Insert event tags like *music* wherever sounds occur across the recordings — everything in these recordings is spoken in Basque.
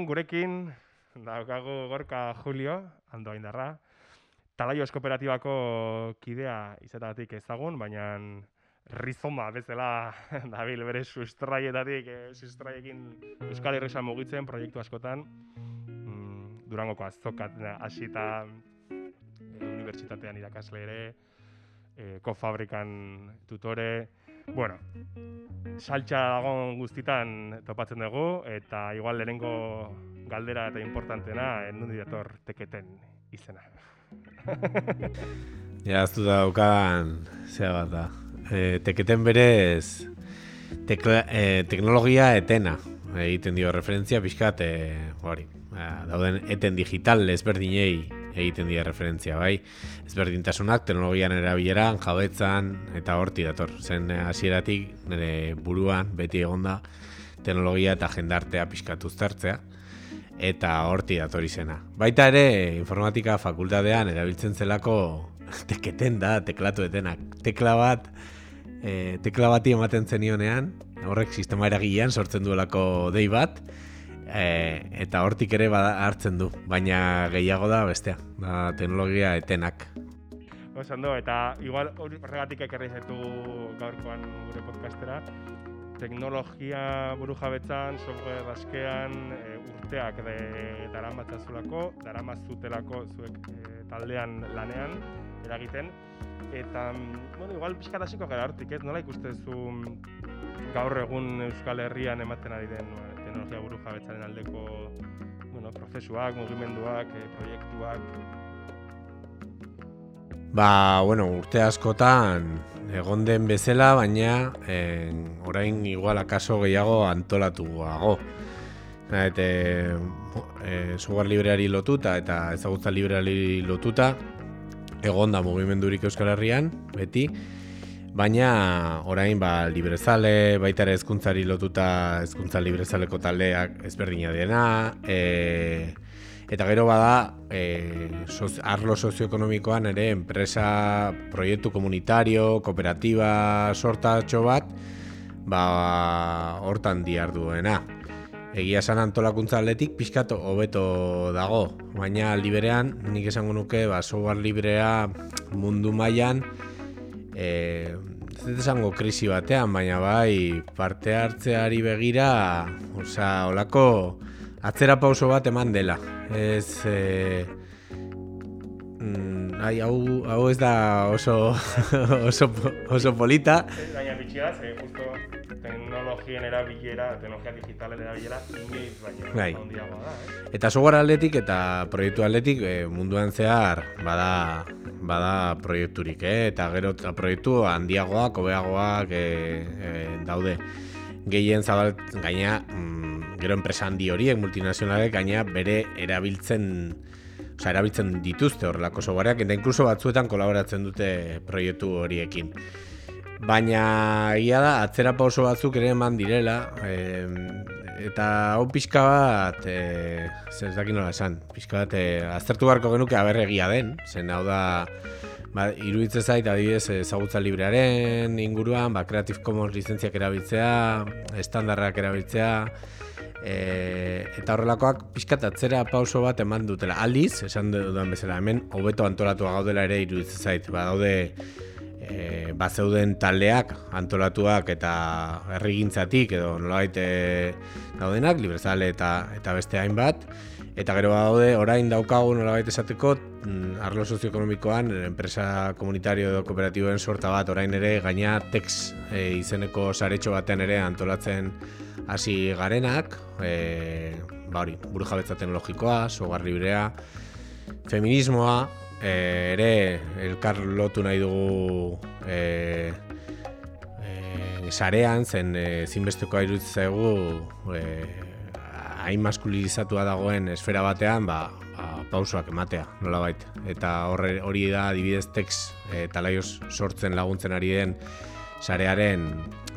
Gaurkoan gurekin daukagu gorka Julio, ando indarra. Talaios kooperatibako kidea izatatik ezagun, baina rizoma bezala *laughs* dabil bere sustraietatik, eh, sustraiekin Euskal Herrisa mugitzen proiektu askotan. Mm, Durangoko azokat hasita eh, unibertsitatean irakasle ere, eh, kofabrikan tutore, bueno, saltxa dagon guztitan topatzen dugu, eta igual lehenengo galdera eta importantena, eh, nundi dator teketen izena. *laughs* Ja, aztu daukan, zea bat da. E, teketen berez, tekla, e, teknologia etena egiten dio referentzia, pixkat, e, hori, ba, dauden eten digital ezberdinei egiten dira referentzia, bai? Ezberdintasunak teknologian erabileran, jabetzan, eta horti dator. Zen eh, hasieratik nire buruan, beti egonda, teknologia eta jendartea pixkat uztartzea eta horti dator izena. Baita ere, informatika fakultatean erabiltzen zelako *laughs* teketen da, teklatu etenak. Tekla bat, e, tekla bati ematen zenionean, horrek sistema eragilean sortzen duelako dei bat, e, eta hortik ere bada hartzen du, baina gehiago da bestea, da teknologia etenak. Oso ondo, eta igual horregatik ekarri zaitu gaurkoan gure podcastera, teknologia buru jabetzan, software askean, e, urteak de, daramatzazulako, daramazutelako zuek e, taldean lanean, eragiten, eta, bueno, igual pixkat hasiko gara hortik, ez? Nola ikustezu gaur egun Euskal Herrian ematen ari den eh, teknologia buru jabetzaren aldeko bueno, prozesuak, mugimenduak, e, proiektuak, Ba, bueno, urte askotan egon den bezala, baina eh, orain igual akaso gehiago antolatuago. Eta e, software libreari lotuta eta ezagutza libreari lotuta egon da mugimendurik Euskal Herrian, beti, baina orain ba, librezale, baita ere hezkuntzari lotuta hezkuntza librezaleko taldeak ezberdina dena, e, Eta gero bada, e, soz, arlo sozioekonomikoan ere enpresa, proiektu komunitario, kooperatiba sortatxo bat, ba, hortan diarduena. Egia esan antolakuntza atletik pixkat hobeto dago, baina liberean nik esango nuke ba, software librea mundu mailan e, ez dut esango krisi batean, baina bai parte hartzeari begira, osea, olako atzera pauso bat eman dela. Ez, e, mm, ai, hau, hau ez da oso, *laughs* oso, oso polita, Baina bitxia, ze justo teknologien erabilera, teknologia digitalen erabilera, inoiz baina Bai. handiagoa da, eh? Eta software atletik eta proiektu atletik e, munduan zehar bada, bada proiekturik, eh? eta gero eta proiektu handiagoak, hobeagoak e, e, daude. Gehien zabal, gaina, mm, gero enpresa handi horiek, multinazionalek, gaina bere erabiltzen Osa, erabiltzen dituzte horrelako softwareak, eta inkluso batzuetan kolaboratzen dute proiektu horiekin. Baina egia da, atzera pauso batzuk ere eman direla, e, eta hau pixka bat, e, zer ez dakit nola esan, pixka bat, e, aztertu beharko genuke aberregia den, zen hau da, ba, iruditzen zait, adibidez, ezagutza librearen inguruan, ba, Creative Commons lizentziak erabiltzea, estandarrak erabiltzea, e, eta horrelakoak pixkat atzera pauso bat eman dutela. Aldiz, esan dudan bezala, hemen hobeto antolatua gaudela ere iruditzen zait, ba, daude e, bazeuden taldeak antolatuak eta herrigintzatik edo nolabait e, daudenak, librezale eta eta beste hainbat, eta gero daude orain daukagu nolabait esateko mm, arlo sozioekonomikoan enpresa komunitario edo kooperatiboen sorta bat orain ere gaina Tex e, izeneko saretxo batean ere antolatzen hasi garenak, e, ba hori, burujabetza teknologikoa, software librea, feminismoa, e, ere elkar lotu nahi dugu e, e, sarean, zen e, zinbestekoa iruditzen zaigu e, hain maskulinizatua dagoen esfera batean, ba, ba, pausoak ematea, nolabait. Eta horre, hori da adibidez tex e, talaioz sortzen laguntzen ari den sarearen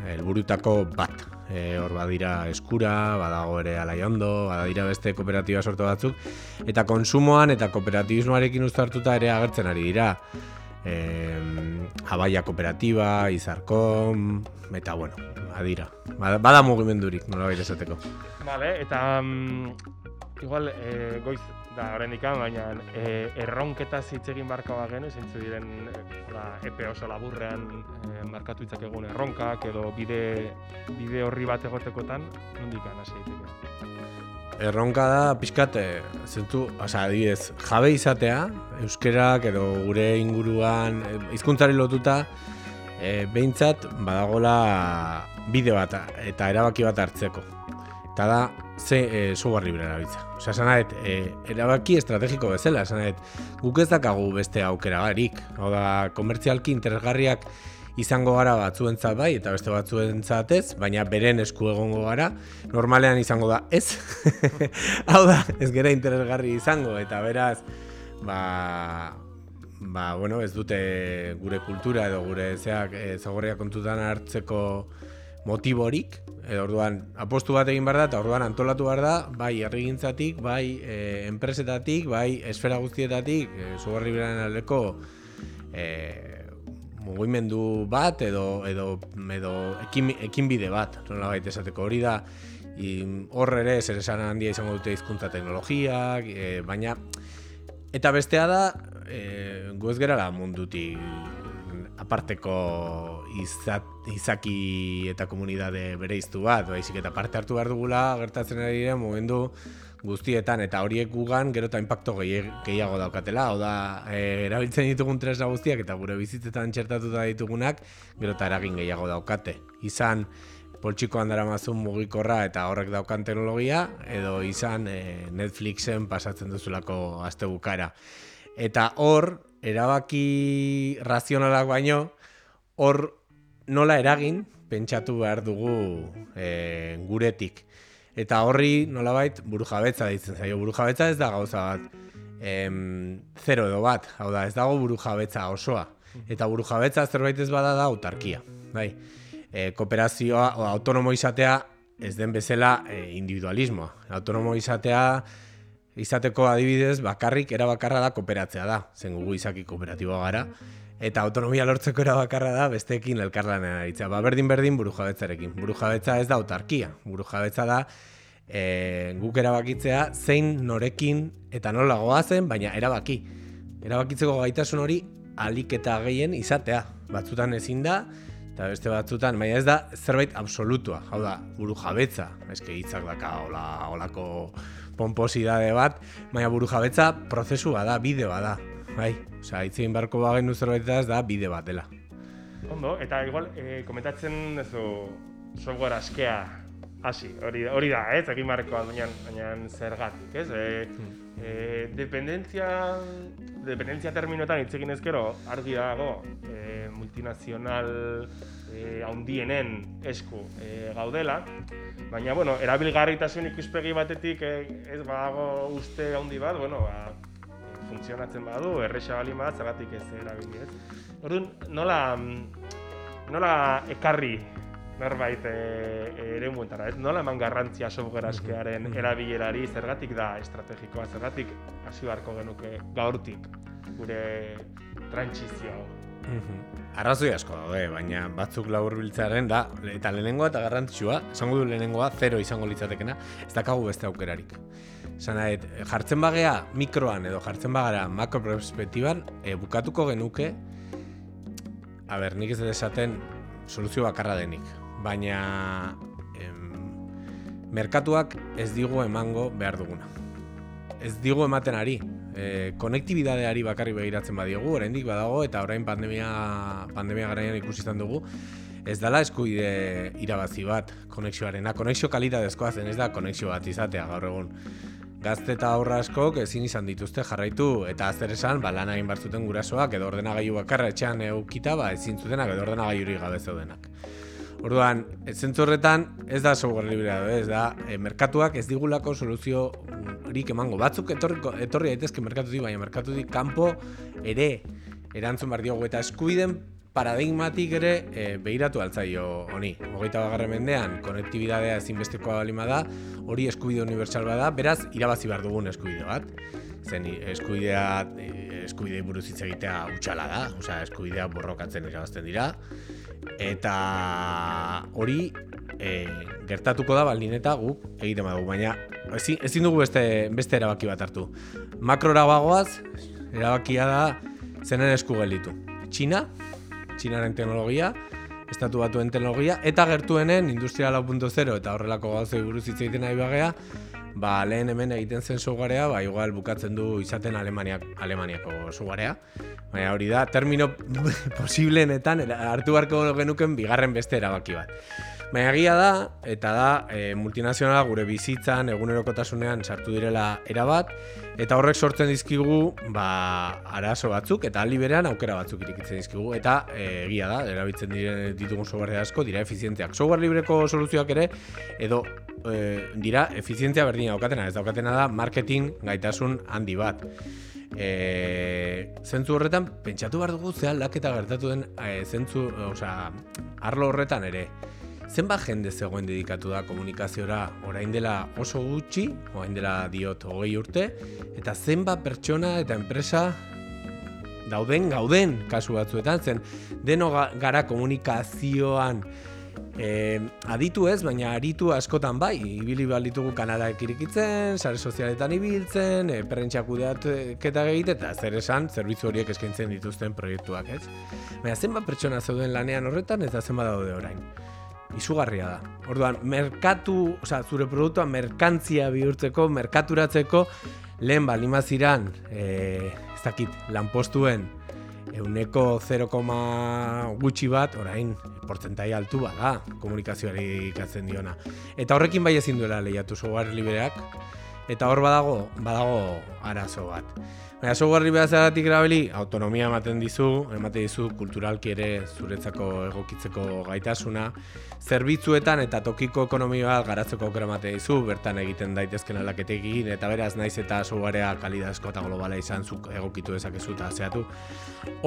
helburutako bat e, hor badira eskura, badago ere alaiondo, badira beste kooperatiba sortu batzuk, eta konsumoan eta kooperatibismoarekin uztartuta ere agertzen ari dira. E, Abaia kooperatiba, Izarkom, eta bueno, badira. Bada, bada mugimendurik, nola esateko. Vale, eta mm, igual e, goiz da oraindik baina e, erronketaz hitz egin barka bagenu, zeintzu diren hola, epe oso laburrean e, markatu egun erronkak edo bide bide horri bat egotekotan, nondik hasi daiteke. Erronka da pixkat, zentu, osea, adibidez, jabe izatea, euskerak edo gure inguruan hizkuntzari lotuta, e, behintzat badagola bide bat eta erabaki bat hartzeko. Eta da, ze e, software libre erabiltza. Osea, esan e, erabaki estrategiko bezala, esan guk ez dakagu beste aukera garik. Hau da, komertzialki interesgarriak izango gara batzuentzat bai, eta beste batzuentzat ez, baina beren esku egongo gara, normalean izango da ez. *laughs* Hau da, ez gera interesgarri izango, eta beraz, ba, ba, bueno, ez dute gure kultura edo gure zeak e, kontutan hartzeko motiborik, edo orduan apostu bat egin behar da, eta orduan antolatu behar da, bai herrigintzatik, bai e, enpresetatik, bai esfera guztietatik, e, zugarri aldeko e, mugimendu bat edo edo edo ekin, ekin bide bat, nola baita esateko. Hori da, hor ere zer esan handia izango dute hizkuntza teknologiak, e, baina eta bestea da, e, gu ez gerala mundutik aparteko izat, izaki eta komunidade bere iztu bat, baizik eta parte hartu behar dugula gertatzen ari dira momentu guztietan eta horiek gugan gero eta impacto gehiago daukatela, hau da e, erabiltzen ditugun tresna guztiak eta gure bizitzetan txertatuta ditugunak gero eta eragin gehiago daukate. Izan poltsikoan dara mazun mugikorra eta horrek daukan teknologia, edo izan e, Netflixen pasatzen duzulako azte bukara. Eta hor, erabaki razionalak baino, hor nola eragin, pentsatu behar dugu e, guretik. Eta horri nolabait buru jabetza ditzen zaio. Buru jabetza ez da gauza bat em, zero edo bat. Hau da, ez dago buru jabetza osoa. Eta buru jabetza zerbait ez bada da autarkia. Bai. E, kooperazioa, o, autonomo izatea ez den bezala e, individualismoa. Autonomo izatea izateko adibidez, bakarrik era bakarra da kooperatzea da, zen gugu izaki kooperatiboa gara, eta autonomia lortzeko era bakarra da besteekin elkarlanean aritzea. Ba, berdin berdin buru jabetzarekin. Buru jabetza ez da autarkia, buru jabetza da e, guk erabakitzea zein norekin eta nola goazen, baina erabaki. Erabakitzeko gaitasun hori alik eta gehien izatea. Batzutan ezin da, eta beste batzutan, baina ez da zerbait absolutua. Hau da, buru jabetza, eske hitzak daka hola, holako pomposidade bat, baina buru jabetza prozesu bada, bide bada. Bai, osea, itzein barko bagen zerbait ez da bide bat dela. Ondo, eta igual, e, komentatzen duzu software askea hasi, hori, hori da, ez, egin barko baina, baina zergatik, ez? E, e, dependentzia, dependentzia terminoetan hitz egin ezkero, argi dago, e, multinazional e, haundienen esku e, gaudela, baina, bueno, erabilgarritasun ikuspegi batetik e, ez badago uste handi bat, bueno, ba, funtzionatzen badu, erresa bali bat, zagatik ez erabili, ez? Orduan, nola, nola ekarri berbait e, ere muentara, ez? Nola eman garrantzia software askearen erabilerari, zergatik da estrategikoa, zergatik hasi beharko genuke gaurtik gure trantsizio Arrazoi asko daude, baina batzuk labur biltzaren da, eta lehenengoa eta garrantzitsua, esango du lehenengoa, zero izango litzatekena, ez dakagu beste aukerarik. Zana, jartzen bagea mikroan edo jartzen bagara makro perspektiban, e, bukatuko genuke, a ber, nik ez esaten soluzio bakarra denik, baina em, merkatuak ez digu emango behar duguna. Ez digu ematen ari, e, konektibidadeari bakarri begiratzen badiogu, oraindik badago eta orain pandemia pandemia garaian ikusi izan dugu, ez dala eskuide irabazi bat konexioarena, konexio kalitatezkoa zen ez da konexio bat izatea gaur egun. Gazte eta aurra askok ezin izan dituzte jarraitu eta azer esan, ba, lan egin bartzuten gurasoak edo ordenagailu bakarra etxean eukita, ba, ezin zutenak edo ordenagailurik gabe zeudenak. Orduan, zentzu horretan ez da software librea ez da e, merkatuak ez digulako soluzio rik emango. Batzuk etorriko, etorri daitezke merkatutik, baina merkatutik kanpo ere erantzun behar diogu eta eskubiden paradigmatik ere e, behiratu altzaio honi. Hogeita bagarren mendean, konektibidadea ezinbestekoa balima da, hori eskubide unibertsal bada, beraz, irabazi behar dugun eskubide bat. Zen eskubidea, e, eskubide buruz hitz egitea utxala da, osea, eskubidea borrokatzen irabazten dira, eta hori e, gertatuko da baldin eta guk egiten badugu, baina ezin, ezin dugu beste, beste erabaki bat hartu. Makrora bagoaz, erabakia da zenen esku gelditu. Txina, Txinaren teknologia, estatu batuen teknologia, eta gertuenen Industria 4.0 eta horrelako gauzei buruz hitz egiten nahi bagea, ba, lehen hemen egiten zen sugarea, ba, igual bukatzen du izaten Alemaniak, Alemaniako sugarea. Baina hori da, termino *laughs* posibleenetan hartu beharko genuken bigarren beste erabaki bat. Baina egia da, eta da, e, multinazionala gure bizitzan, egunerokotasunean sartu direla erabat, eta horrek sortzen dizkigu, ba, arazo batzuk, eta aldi berean aukera batzuk irikitzen dizkigu, eta e, egia da, erabiltzen dire, ditugun software asko, dira efizienteak. Software libreko soluzioak ere, edo e, dira efizientzia berdina daukatena, ez daukatena da marketing gaitasun handi bat. E, zentzu horretan, pentsatu behar dugu ze aldaketa gertatu den e, zentzu, osea, arlo horretan ere zenbat jende zegoen dedikatu da komunikaziora? Orain dela oso gutxi, orain dela diot hogei urte, eta zenbat pertsona eta enpresa dauden gauden kasu batzuetan, zen deno gara komunikazioan e, aditu ez, baina aritu askotan bai, ibili ditugu kanala ekirikitzen, sare sozialetan ibiltzen, e, perrentxak udeatketa egite, eta zer esan, zerbitzu horiek eskaintzen dituzten proiektuak ez. Baina zenbat pertsona zeuden lanean horretan, eta zenbat daude orain izugarria da. Orduan, merkatu, oza, zure produktua merkantzia bihurtzeko, merkaturatzeko, lehen balimaziran, e, ez dakit, lanpostuen, euneko 0, gutxi bat, orain, portentai altu bat da, komunikazioari ikatzen diona. Eta horrekin bai ezin duela lehiatu software libereak, eta hor badago, badago arazo bat. Baina software behazeratik erabili, autonomia ematen dizu, ematen dizu kulturalki ere zuretzako egokitzeko gaitasuna, zerbitzuetan eta tokiko ekonomia garatzeko aukera ematen dizu, bertan egiten daitezken aldaketekin, eta beraz naiz eta softwarea kalidazko eta globala izan zuk egokitu dezakezu eta zeatu.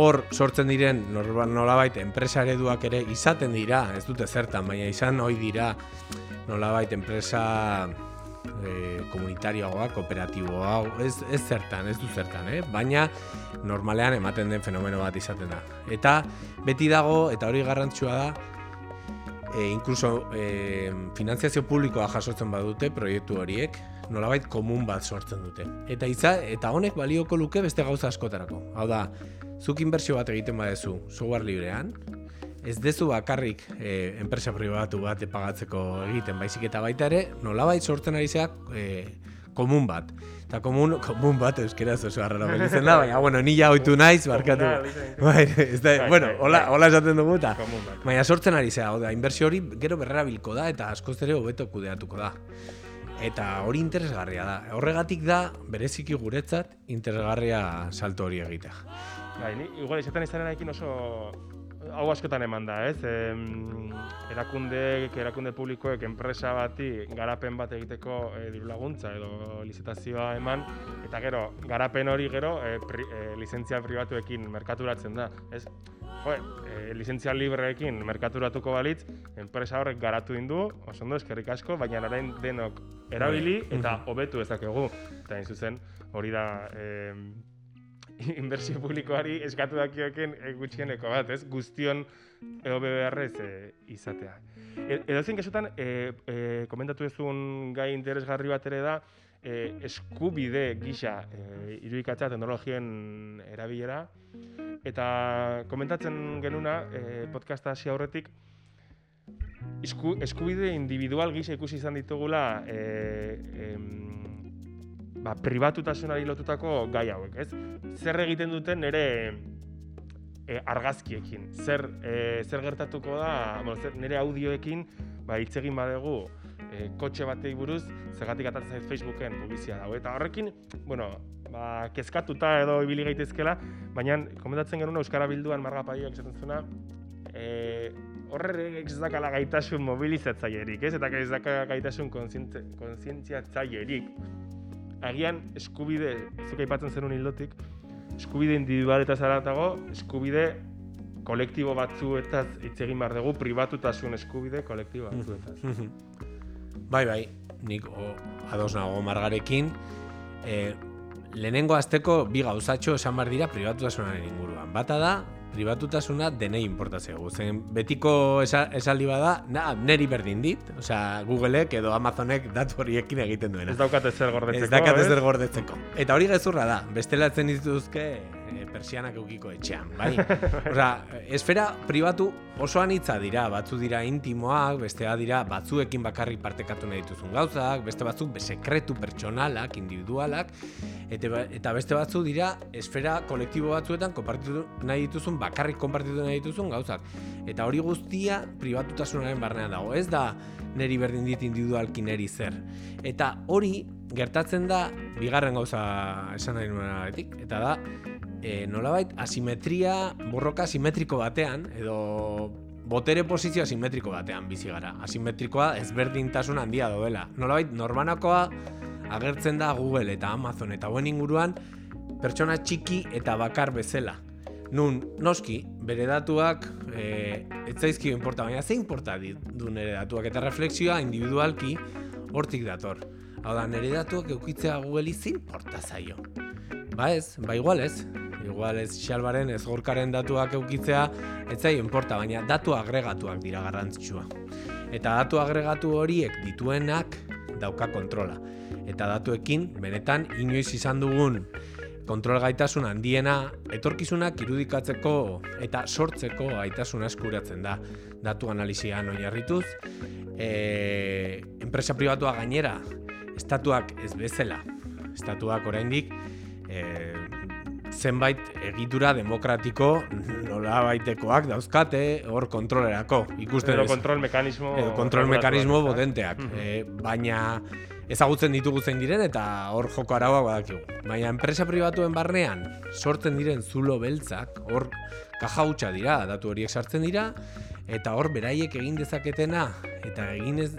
Hor sortzen diren nolabait enpresa ereduak ere izaten dira, ez dute zertan, baina izan hoi dira nolabait enpresa e, komunitarioa, kooperatiboa, ez, ez zertan, ez du zertan, eh? baina normalean ematen den fenomeno bat izaten da. Eta beti dago, eta hori garrantzua da, e, inkluso e, finantziazio publikoa jasotzen badute proiektu horiek, nolabait komun bat sortzen dute. Eta iza, eta honek balioko luke beste gauza askotarako. Hau da, zuk inbertsio bat egiten badezu software librean, ez dezu bakarrik e, enpresa pribatu bat pagatzeko egiten baizik eta baita ere, nolabait sortzen ari zeak e, komun bat. Eta komun, komun bat euskeraz oso arrara belitzen da, baina, bueno, nila oitu naiz, barkatu. Bai, ez da, bai, bueno, bai, hola, bai. hola esaten dugu eta. Baina sortzen ari zea, da, inbertsio hori gero berrera bilko da eta askoz ere hobeto kudeatuko da. Eta hori interesgarria da. Horregatik da, bereziki guretzat, interesgarria salto hori egitea. Bai, ni, igual, izaten izanen oso hau askotan eman da, ez? E, erakunde, erakunde publikoek enpresa bati garapen bat egiteko e, diru laguntza edo lizitazioa eman, eta gero, garapen hori gero e, pri, e, lizentzia pribatuekin merkaturatzen da, ez? Jo, e, lizentzia libreekin merkaturatuko balitz, enpresa horrek garatu indu, oso ondo eskerrik asko, baina orain denok erabili bai. eta hobetu ezakegu. Eta hain zuzen, hori da, e, *laughs* inbertsio publikoari eskatu dakioken e, gutxieneko bat, ez? Guztion edo BBRrez e, izatea. E, edo zen kasutan, e, e, komentatu ezun gai interesgarri bat ere da, e, eskubide gisa e, irudikatza teknologien erabilera, eta komentatzen genuna e, podcasta hasi aurretik, eskubide individual gisa ikusi izan ditugula e, ba, pribatutasunari lotutako gai hauek, ez? Zer egiten duten nire e, argazkiekin, zer, e, zer gertatuko da, bueno, zer, nire audioekin, ba, hitz egin badegu, e, kotxe batei buruz, zergatik atatzen zait Facebooken publizia dago. Eta horrekin, bueno, ba, kezkatuta edo ibili gaitezkela, baina komentatzen genuen Euskara Bilduan marga paioak esaten zuna, e, horre ez dakala gaitasun mobilizatzailerik, ez? Eta ez dakala gaitasun kontzientziatzailerik agian eskubide, zuk aipatzen zenun hildotik, eskubide individual eta zaratago, eskubide kolektibo batzuetaz hitz egin behar dugu, pribatutasun eskubide kolektibo batzuetaz. *laughs* bai, bai, nik o, ados nago margarekin, e, lehenengo azteko bi gauzatxo esan behar dira pribatutasunaren inguruan. Bata da, pribatutasuna denei importatzea Zen betiko esa, esaldi bada, na, neri berdin dit, osea, Googleek edo Amazonek datu horiekin egiten duena. Ez daukate zer gordetzeko, Ez daukate zer gordetzeko. Eta hori gezurra da, bestelatzen dituzke e, persianak eukiko etxean, bai? Osea, esfera pribatu osoan hitza dira, batzu dira intimoak, bestea dira batzuekin bakarrik partekatu nahi dituzun gauzak, beste batzuk sekretu pertsonalak, individualak, eta, ba, eta beste batzu dira esfera kolektibo batzuetan konpartitu nahi dituzun, bakarrik konpartitu nahi dituzun gauzak. Eta hori guztia pribatutasunaren barnean dago, ez da neri berdin dit individualki neri zer. Eta hori gertatzen da bigarren gauza esan nahi nuenatik, eta da e, nolabait asimetria, borroka asimetriko batean, edo botere posizio asimetriko batean bizi gara. Asimetrikoa ezberdintasun handia doela. Nolabait normanakoa agertzen da Google eta Amazon eta buen inguruan pertsona txiki eta bakar bezala. Nun, noski, bere datuak e, ez zaizkio importa, baina ze importa du nire datuak eta refleksioa individualki hortik dator. Hau da, nire datuak eukitzea Google izin porta zaio. Ba ez, ba igual ez, igual ez xalbaren ez gorkaren datuak eukitzea, ez zai importa, baina datu agregatuak dira garrantzitsua. Eta datu agregatu horiek dituenak dauka kontrola. Eta datuekin, benetan, inoiz izan dugun kontrol gaitasun handiena etorkizunak irudikatzeko eta sortzeko gaitasuna eskuratzen da datu analizian oinarrituz. E, enpresa pribatua gainera, estatuak ez bezala, estatuak oraindik e, zenbait egitura demokratiko nola baitekoak dauzkate hor kontrolerako. Ikusten edo kontrol mekanismo edo kontrol mekanismo potenteak. E, baina ezagutzen ditugu zein diren eta hor joko arauak badakigu. Baina enpresa pribatuen barnean sortzen diren zulo beltzak hor kaja hutsa dira, datu horiek sartzen dira eta hor beraiek egin dezaketena eta egin ez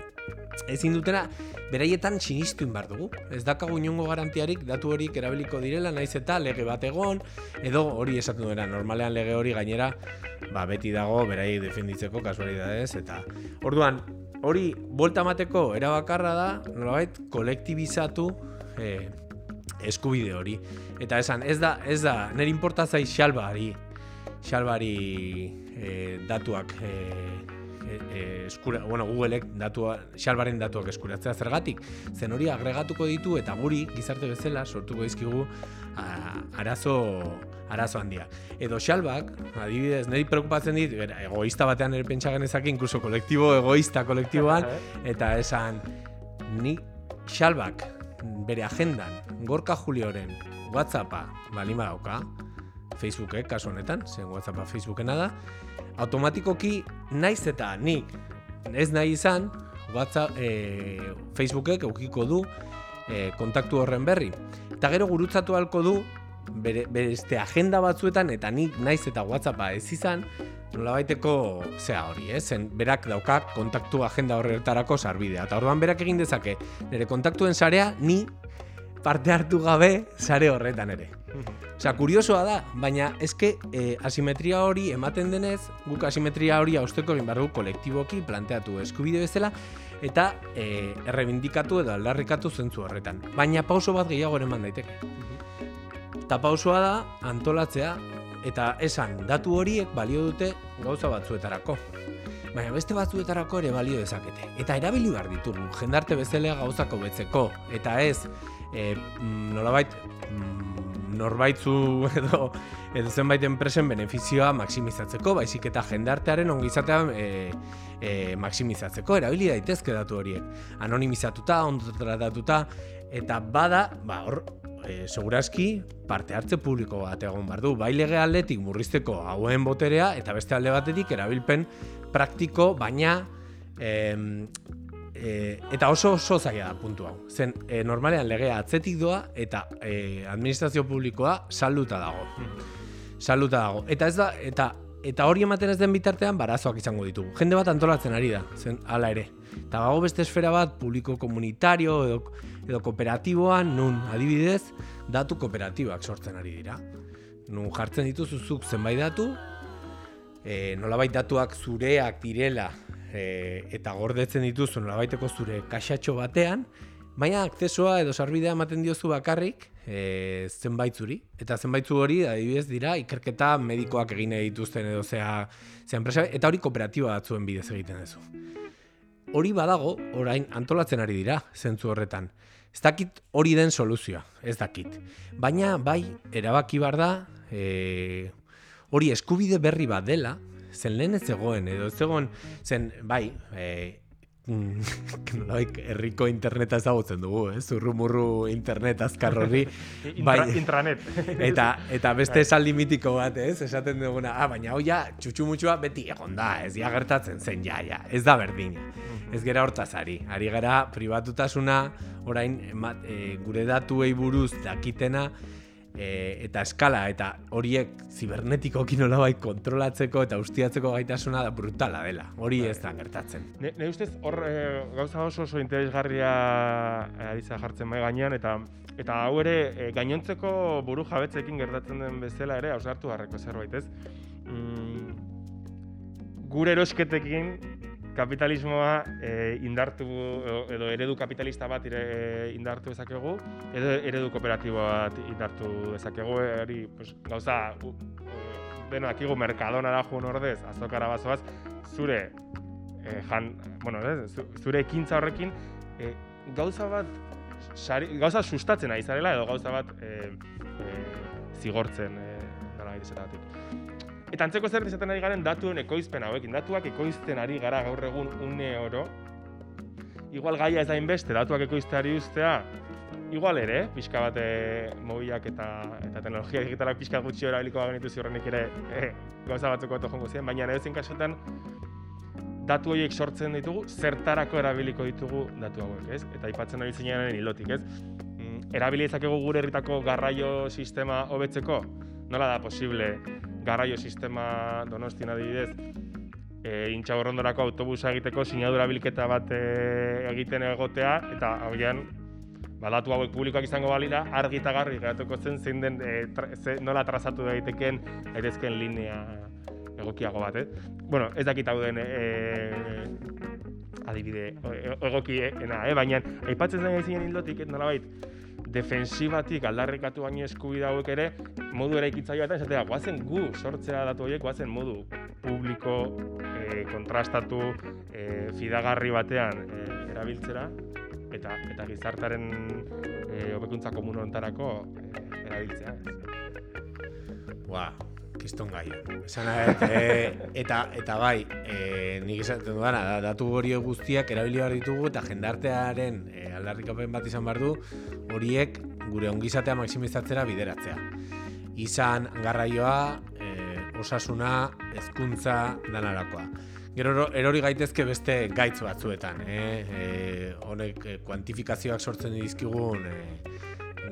ezin dutena beraietan sinistu bar dugu. Ez dakagu inongo garantiarik datu horiek erabiliko direla, naiz eta lege bat egon, edo hori esaten duena, normalean lege hori gainera, ba, beti dago beraiek defenditzeko kasualidadez, eta orduan, hori volta mateko erabakarra da, nolabait, kolektibizatu eh, eskubide hori. Eta esan, ez da, ez da, nire importazai xalbari, xalbari eh, datuak eh, e, e, eskura, bueno, Googleek datua, xalbaren datuak eskuratzea zergatik, zen hori agregatuko ditu eta guri gizarte bezala sortuko dizkigu arazo arazo handia. Edo xalbak, adibidez, niri preocupatzen dit, egoista batean ere pentsa genezak, inkluso kolektibo, egoista kolektiboan, *laughs* eta esan, ni xalbak bere agendan, gorka julioren, whatsappa, balima dauka, Facebookek, kasu honetan, zen whatsappa Facebookena da, automatikoki naiz eta nik ez nahi izan WhatsApp e, Facebookek eukiko du e, kontaktu horren berri. Eta gero gurutzatu halko du bere, beste agenda batzuetan eta nik naiz eta WhatsAppa ez izan nolabaiteko zea hori, eh? zen berak dauka kontaktu agenda horretarako sarbidea. Eta orduan berak egin dezake nire kontaktuen sarea ni parte hartu gabe sare horretan ere. Osea, kuriosoa da, baina eske e, asimetria hori ematen denez, guk asimetria hori hausteko egin behar kolektiboki planteatu eskubide bezala, eta e, errebindikatu edo aldarrikatu zentzu horretan. Baina pauso bat gehiago ere daiteke. Eta pausoa da, antolatzea, eta esan, datu horiek balio dute gauza batzuetarako. Baina beste batzuetarako ere balio dezakete. Eta erabili behar ditugu, jendarte bezala gauzako betzeko. Eta ez, e, nolabait, norbaitzu *laughs* edo edo zenbait enpresen benefizioa maksimizatzeko, baizik eta jendartearen ongizatea e, e, maksimizatzeko, erabili daitezke datu horiek. Anonimizatuta, ondo tratatuta, eta bada, ba, hor, e, segurazki, parte hartze publiko bat egon bar du. Bai lege aldetik murrizteko hauen boterea, eta beste alde batetik erabilpen praktiko, baina e, eta oso oso zaila da puntu hau. Zen e, normalean legea atzetik doa eta e, administrazio publikoa salduta dago. Salduta dago. Eta ez da eta eta hori ematen ez den bitartean barazoak izango ditugu. Jende bat antolatzen ari da, zen hala ere. Eta bago beste esfera bat publiko komunitario edo, edo kooperatiboan nun adibidez datu kooperatibak sortzen ari dira. Nun jartzen dituzuzuk zenbait datu e, nolabait datuak zureak direla e, eta gordetzen dituzu nolabaiteko zure kaxatxo batean, baina akzesoa edo sarbidea ematen diozu bakarrik e, zenbait zuri. Eta zenbait zu hori, adibidez, dira, ikerketa medikoak egin dituzten edo zea, zea enpresa, eta hori kooperatiba batzuen bidez egiten duzu. Hori badago, orain antolatzen ari dira, zentzu horretan. Ez dakit hori den soluzioa, ez dakit. Baina, bai, erabaki bar da, e, hori eskubide berri bat dela, zen lehen ez zegoen, edo ez zegoen, zen, bai, e, *laughs* nolabait herriko interneta ezagutzen dugu, eh? Zurrumurru internet azkar horri. *laughs* Intra, intranet. *laughs* eta eta beste esaldi mitiko bat, ez? Esaten duguna, ah, baina hoia txutxumutsua beti egon da, ez ja gertatzen zen ja, ja. Ez da berdina. Ez gera hortaz ari. Ari gara pribatutasuna orain emat, e, gure datuei buruz dakitena e, eta eskala eta horiek zibernetikoki nolabait kontrolatzeko eta ustiatzeko gaitasuna da brutala dela. Hori ez da gertatzen. Ne, ne ustez hor e, gauza oso oso interesgarria e, ari jartzen mai gainean eta eta hau ere e, gainontzeko buru jabetzekin gertatzen den bezala ere ausartu harreko zerbait, ez? Mm, gure erosketekin kapitalismoa e, indartu edo, eredu kapitalista bat ire, indartu dezakegu edo eredu kooperatibo bat indartu dezakegu hori pues, gauza beno akigu merkadonara joan ordez azokara bazoaz zure e, jan, bueno, ez, zure ekintza horrekin e, gauza bat sari, gauza sustatzen ari zarela edo gauza bat e, e, zigortzen e, dara Eta antzeko zer izaten ari garen datuen ekoizpen hauekin. Datuak ekoizten ari gara gaur egun une oro. Igual gaia ez da inbeste, datuak ekoizteari ustea, igual ere, pixka bat eh, mobiak eta, eta teknologia digitalak pixka gutxi erabiliko bagenitu ziurrenik ere e, gauza batzuko bat jongo ziren, baina ere kasotan datu horiek sortzen ditugu, zertarako erabiliko ditugu datu hauek, ez? Eta aipatzen ari zinean hilotik, ez? Mm, erabili gure herritako garraio sistema hobetzeko? Nola da posible garraio sistema donostina adibidez, e, intxaborrondorako autobusa egiteko sinadura bilketa bat e, egiten egotea, eta hauian, badatu hauek publikoak izango balira, argi eta garri geratuko zen zein den e, tra, ze, nola trazatu daiteken aitezken linea egokiago bat, eh? Bueno, ez dakit hau den e, adibide egokiena, eh? baina aipatzen zen egin hildotik, nolabait, defensibatik aldarrikatu baino eskubide hauek ere modu eraikitzaile batean esatea goazen gu sortzea datu horiek goazen modu publiko e, kontrastatu e, fidagarri batean e, erabiltzera eta eta gizartaren e, hobekuntza komun hontarako e, erabiltzea Ua, kiston gai. Esan e, eta, eta bai, e, nik esaten dudana, da, datu hori guztiak erabili behar ditugu eta jendartearen e, aldarrikapen bat izan behar du, horiek gure ongizatea maksimizatzera bideratzea. Izan garraioa, e, osasuna, hezkuntza danarakoa. Gero erori gaitezke beste gaitz batzuetan, eh? E, honek kuantifikazioak sortzen dizkigun e,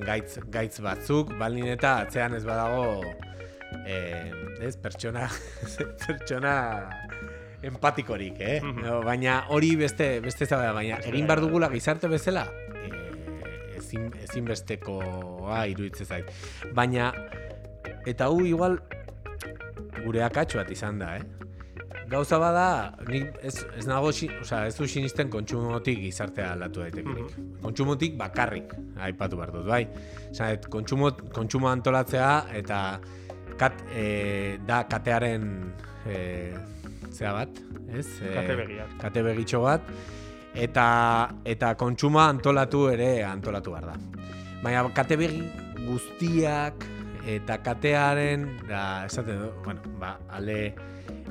gaitz, gaitz batzuk, balin eta atzean ez badago eh, ez, pertsona, *laughs* pertsona empatikorik, eh? No, baina hori beste, beste zabea, baina egin bar dugula gizarte bezala, eh, ezin, ezinbestekoa iruditzen zait. Baina, eta hu igual gure akatxo bat izan da, eh? Gauza bada, ni ez, ez nago, oza, ez du sinisten kontsumotik gizartea aldatu daitekenik. Mm Kontsumotik bakarrik, aipatu behar dut, bai? Zait, kontsumo, kontsumo antolatzea eta kat, e, da katearen e, zea bat, ez? E, kate begiak. Kate begitxo bat, eta, eta kontsuma antolatu ere antolatu behar da. Baina kate begi guztiak eta katearen, da, esaten du, bueno, ba, ale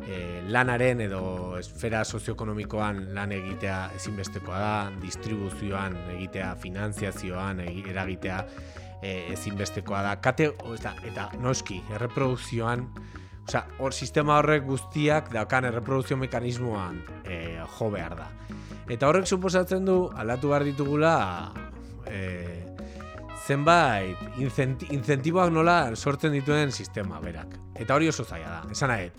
e, lanaren edo esfera sozioekonomikoan lan egitea ezinbestekoa da, distribuzioan egitea, finanziazioan eragitea, e, ezinbestekoa da. Kate, eta, eta noski, erreprodukzioan, osea, hor sistema horrek guztiak daukan erreprodukzio mekanismoan e, jo behar da. Eta horrek suposatzen du, aldatu behar ditugula, e, zenbait, incentiboak nola sortzen dituen sistema berak. Eta hori oso zaila da, esan nahi,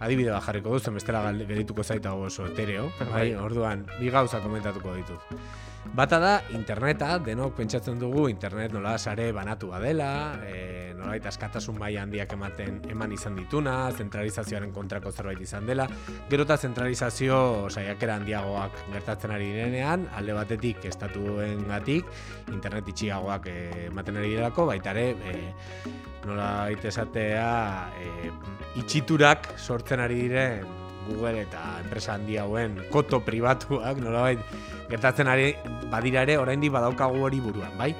adibide bat jarriko duzen, bestela gerituko zaita oso etereo, bai, bai, orduan, bi gauza komentatuko ditut. Bata da, interneta, denok pentsatzen dugu internet nola sare banatu badela, e, nolait askatasun maila handiak ematen eman izan dituna, zentralizazioaren kontrako zerbait izan dela, gero eta zentralizazio saiakera handiagoak gertatzen ari direnean, alde batetik estatuen gatik, internet itxiagoak eh, ematen ari direlako, baita ere, e, nola esatea, e, itxiturak sortzen ari diren Google eta enpresa handi hauen koto pribatuak, nolabait gertatzen ari badira ere oraindik badaukagu hori buruan, bai?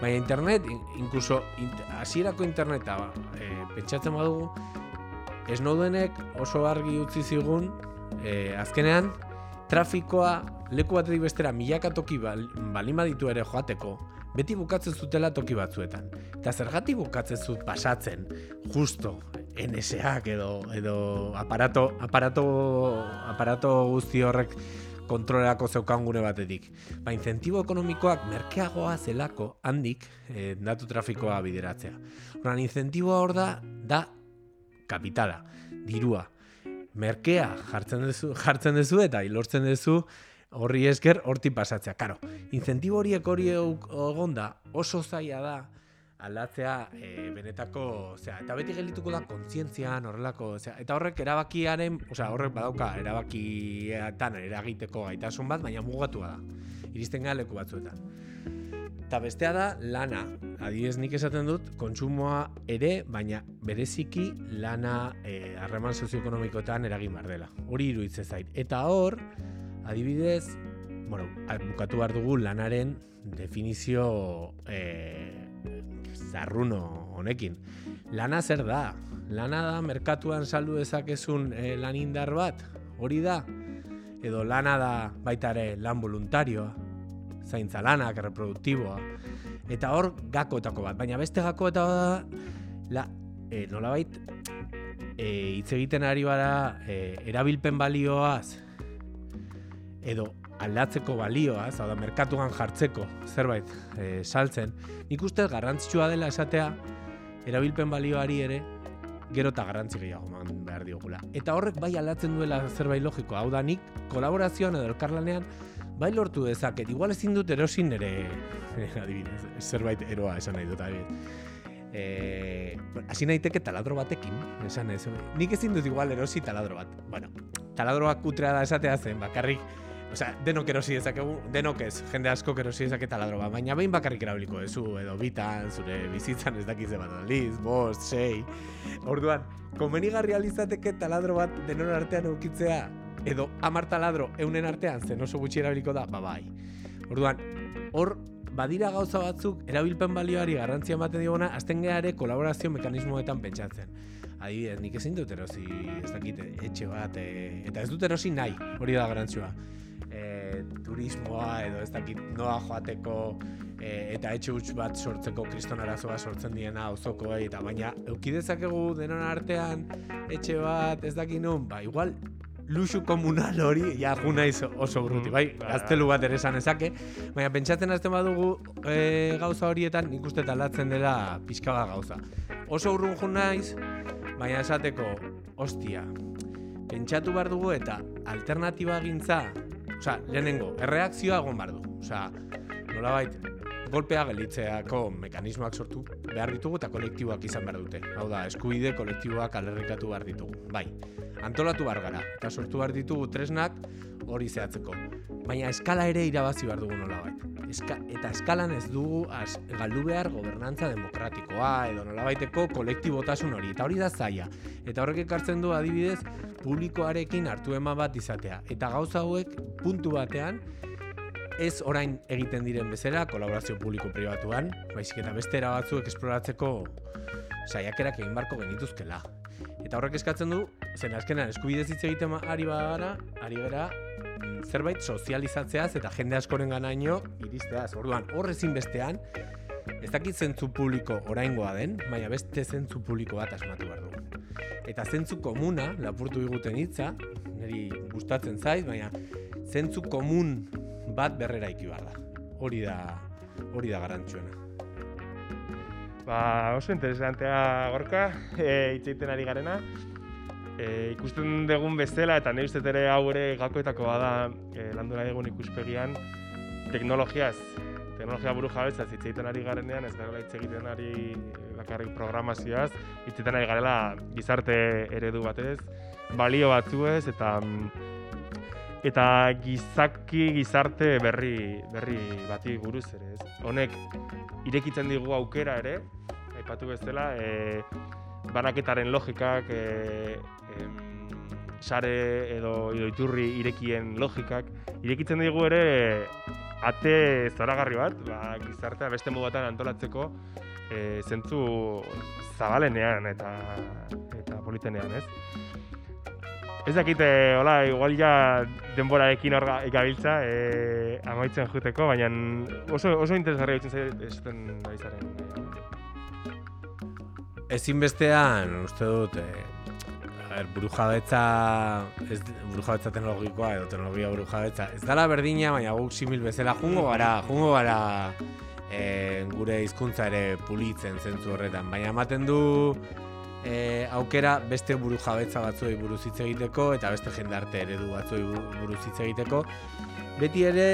Baina internet, in- incluso int- hasierako interneta e, pentsatzen badugu, Snowdenek oso argi utzi zigun, e, azkenean, trafikoa leku batetik bestera milaka toki bal, balin baditu ere joateko, beti bukatzen zutela toki batzuetan. Eta zergatik bukatzen zut pasatzen, justo, NSAak edo, edo aparato, aparato, aparato guzti horrek kontrolerako zeukan gune batetik. Ba, incentibo ekonomikoak merkeagoa zelako handik e, datu trafikoa bideratzea. Horan, incentiboa hor da, da kapitala, dirua. Merkea jartzen duzu, *laughs* jartzen duzu eta lortzen duzu horri esker horti pasatzea. Karo, incentibo horiek hori egon da oso zaila da aldatzea e, benetako, osea, eta beti geldituko da kontzientzian horrelako, osea, eta horrek erabakiaren, osea, horrek badauka erabakietan eragiteko gaitasun bat, baina mugatua da. Iristen gara leku batzuetan. Eta bestea da lana. Adibidez nik esaten dut kontsumoa ere, baina bereziki lana eh, harreman sozioekonomikoetan eragin behar dela. Hori iruditzen zait. Eta hor, adibidez, bueno, bukatu behar dugu lanaren definizio eh, zarruno honekin. Lana zer da? Lana da merkatuan saldu dezakezun eh, lan bat? Hori da? Edo lana da baita ere lan voluntarioa? zaintza lanak, reproduktiboa. Eta hor gakoetako bat, baina beste gakoeta da la, e, nolabait e, hitz egiten ari bara e, erabilpen balioaz edo aldatzeko balioaz, hau da merkatuan jartzeko zerbait e, saltzen, nik uste garrantzitsua dela esatea erabilpen balioari ere gero eta garrantzi gehiago eman behar diogula. Eta horrek bai aldatzen duela zerbait logiko, hau da nik kolaborazioan edo elkarlanean bai lortu dezaket, igual ezin dut erosin ere, *laughs* adibidez, zerbait eroa esan nahi dut, adibidez. Eh, hasi naiteke taladro batekin, esan ez. Nik ezin dut igual erosi taladro bat. Bueno, taladroak kutrea da esatea zen, bakarrik, Osea, denok erosi dezakegu, denok ez, jende asko erosi dezake taladro bat, baina behin bakarrik erabiliko duzu, edo bitan, zure bizitzan ez dakize bat aldiz, bost, sei. Orduan, komenigarri alizateke taladro bat denon artean eukitzea, edo hamar taladro eunen artean zen oso gutxi erabiliko da, ba bai. Orduan, hor badira gauza batzuk erabilpen balioari garrantzia ematen digona, azten gara ere kolaborazio mekanismoetan pentsatzen. Adibidez, nik ezin dut erosi, ez dakit, etxe bat, e, eta ez dut erosi nahi, hori da garrantzioa. E, turismoa edo ez dakit noa joateko e, eta etxe huts bat sortzeko kriston arazoa sortzen diena auzokoei eta baina euki dezakegu denon artean etxe bat ez dakit nun, ba igual luxu komunal hori, ja naiz oso urruti, bai, Ba. gaztelu bat ere esan ezake, baina pentsatzen hasten badugu e, gauza horietan nik uste talatzen dela pixka bat gauza. Oso urrun jo naiz, baina esateko, ostia, pentsatu behar dugu eta alternatiba gintza, osea, lehenengo, erreakzioa egon behar du. Osea, nolabait, golpea gelitzeako mekanismoak sortu behar ditugu eta kolektiboak izan behar dute. Hau da, eskubide kolektiboak alerrikatu behar ditugu. Bai, antolatu behar gara eta sortu behar ditugu tresnak hori zehatzeko. Baina eskala ere irabazi behar dugu nolabait. Eska, eta eskalan ez dugu az, galdu behar gobernantza demokratikoa edo nolabaiteko kolektibotasun hori. Eta hori da zaila. Eta horrek ekartzen du adibidez publikoarekin hartu eman bat izatea. Eta gauza hauek puntu batean ez orain egiten diren bezala kolaborazio publiko-pribatuan, baizik eta beste era batzuek esploratzeko saiakerak egin barko genituzkela. Eta horrek eskatzen du, zen azkenan eskubidez hitz egiten ari bagara, ari gara zerbait sozializatzeaz eta jende askoren ganaino iristeaz. Orduan, hor ezin bestean, ez dakit zentzu publiko oraingoa den, baina beste zentzu publiko bat asmatu behar dugu. Eta zentzu komuna, lapurtu diguten hitza, niri gustatzen zait, baina zentzu komun bat berrera iki behar da. Hori da, hori da garantzuena. Ba, oso interesantea gorka, e, hitz egiten ari garena. E, ikusten dugun bezala, eta nire ustez ere hau ere gakoetako bada e, landu nahi dugun ikuspegian, teknologiaz teknologia buru jabetza hitz egiten ari garenean, ez garela hitz egiten ari eh, bakarrik programazioaz, hitz ari garela gizarte eredu batez, balio batzuez, eta mm, eta gizaki gizarte berri berri bati buruz ere, ez? Honek irekitzen digu aukera ere, aipatu bezala, e, banaketaren logikak, e, em, sare edo, edo iturri irekien logikak, irekitzen digu ere ate zoragarri bat, ba, gizartea beste modatan antolatzeko e, zentzu zabalenean eta eta politenean, ez? Ez dakite, hola, igual ja denborarekin hor ga- gabiltza, e, amaitzen juteko, baina oso, oso interesgarria itzen zait esaten ari zaren. Ezinbestean, uste dut, e, a ber, burujabetza, ez, burujabetza teknologikoa edo teknologia burujabetza, ez dala berdina, baina guk simil bezala jungo gara, jungo gara e, gure hizkuntza ere pulitzen zentzu horretan, baina ematen du e, aukera beste burujabetza batzuei buruz hitz egiteko eta beste jendarte eredu batzuei bu- buruz hitz egiteko, beti ere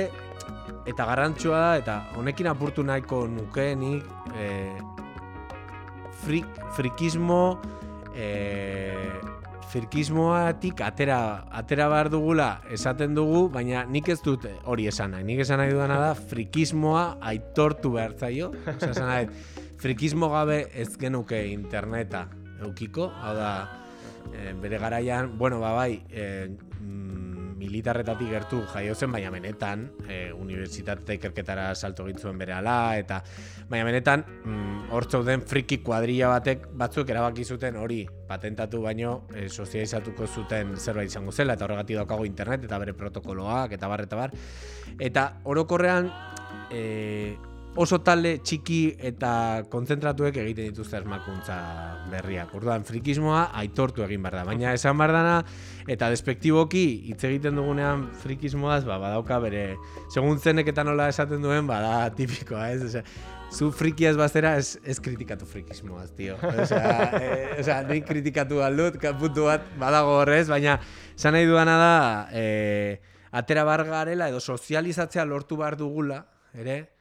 eta garrantzua eta honekin apurtu nahiko nukeenik e, frik, frikismo e, frikismoatik atera, atera behar dugula esaten dugu, baina nik ez dut hori esan nahi. Nik esan nahi dudana da frikismoa aitortu behar zaio. Osea, esan nahi, frikismo gabe ez genuke interneta eukiko, hau da, e, bere garaian, bueno, ba bai, e, mm, militarretatik gertu jaio zen, baina benetan, e, unibertsitate ikerketara salto egin zuen bere ala, eta baina benetan, mm, zauden friki kuadrilla batek batzuk erabaki zuten hori patentatu baino e, sozializatuko zuten zerbait izango zela, eta horregatik daukago internet eta bere protokoloak, eta bar, eta bar. Eta orokorrean, e, oso talde txiki eta kontzentratuek egiten dituzte asmakuntza berriak. Orduan, frikismoa aitortu egin behar da. Baina esan behar dana, eta despektiboki hitz egiten dugunean frikismoaz, ba, badauka bere, segun zenek eta nola esaten duen, bada tipikoa, ez? Osea, zu frikiaz bazera ez, ez kritikatu frikismoaz, tio. Osea, *laughs* e, osea, nik kritikatu aldut, ka- puntu bat badago horrez, baina esan nahi duana da, e, atera bar garela edo sozializatzea lortu behar dugula, ere,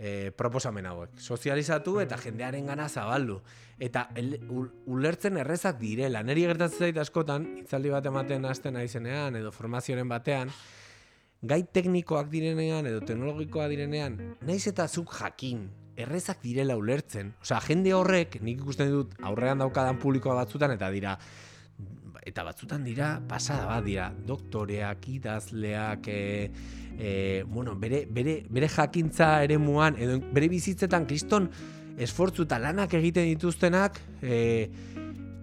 e, proposamen hauek. Sozializatu eta jendearen gana zabaldu. Eta el, ul- ulertzen errezak direla. Neri gertatzen zait askotan, hitzaldi bat ematen hasten naizenean edo formazioaren batean, gai teknikoak direnean edo teknologikoak direnean, naiz eta zuk jakin, errezak direla ulertzen. Osea, jende horrek, nik ikusten dut aurrean daukadan publikoa batzutan eta dira eta batzutan dira pasada bat dira doktoreak, idazleak, e, e, bueno, bere, bere, bere jakintza eremuan edo bere bizitzetan kriston esfortzu eta lanak egiten dituztenak e,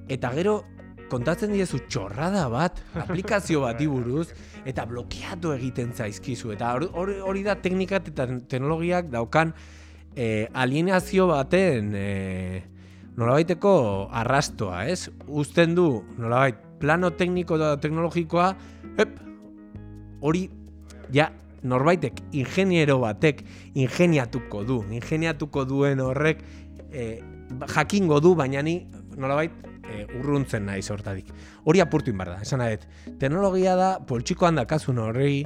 eta gero kontatzen diezu txorrada bat, *laughs* aplikazio bati buruz, eta blokeatu egiten zaizkizu. Eta hor- hor- hori da teknikat eta teknologiak daukan e, alienazio baten e, nolabaiteko arrastoa, ez? Uzten du, nolabait, plano tekniko eta teknologikoa, ep, hori, ja, norbaitek, ingeniero batek, ingeniatuko du. Ingeniatuko duen horrek, e, jakingo du, baina ni, nolabait, e, urruntzen naiz hortatik. Hori apurtu inbar da, esan nahet. Teknologia da, poltsikoan dakazun horri,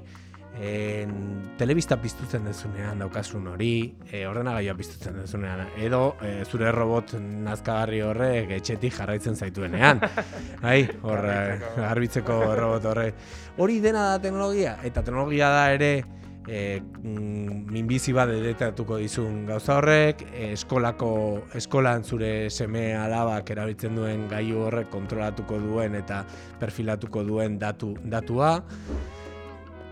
en, telebista piztutzen dezunean daukasun hori, e, ordenagailua piztutzen dezunean, edo e, zure robot nazkagarri horrek etxetik jarraitzen zaituenean. *laughs* Bai, hor, eh, garbitzeko robot horre. Hori dena da teknologia, eta teknologia da ere e, minbizi bat detektatuko dizun gauza horrek, eskolako, eskolan zure seme alabak erabiltzen duen gailu horrek kontrolatuko duen eta perfilatuko duen datu, datua,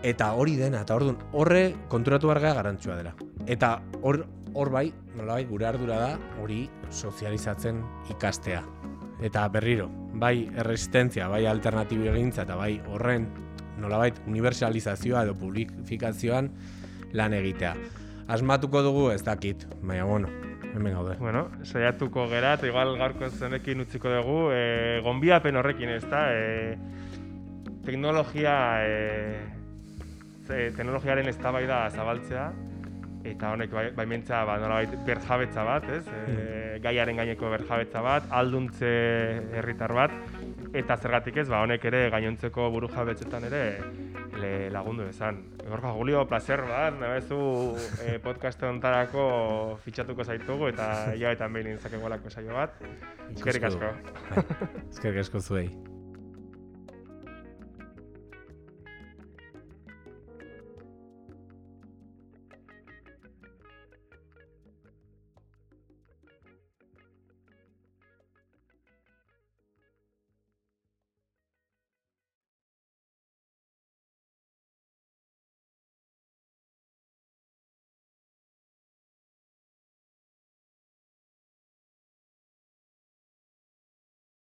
eta hori dena, eta orduan horre konturatu behar gara garantzua dela. Eta hor, hor bai, nolabait gure ardura da, hori sozializatzen ikastea. Eta berriro, bai erresistentzia, bai alternatibo egintza, eta bai horren nolabait universalizazioa edo publifikazioan lan egitea. Asmatuko dugu ez dakit, baina bueno, hemen gaude. Bueno, saiatuko gera, eta igual gaurko zenekin utziko dugu, e, gonbiapen horrekin ez da, e, teknologia, e, ze- teknologiaren eztabaida zabaltzea, eta honek bai, ba, nolabait berjabetza bat, ez? E, gaiaren gaineko berjabetza bat, alduntze herritar bat, eta zergatik ez, ba, honek ere gainontzeko buru jabetzetan ere le, lagundu bezan. Gorka Julio, placer bat, nabezu eh, podcast ontarako fitxatuko zaitugu eta *laughs* hilabetan behin intzakegolako saio bat. Eskerrik asko. Bai, Eskerrik asko zuei.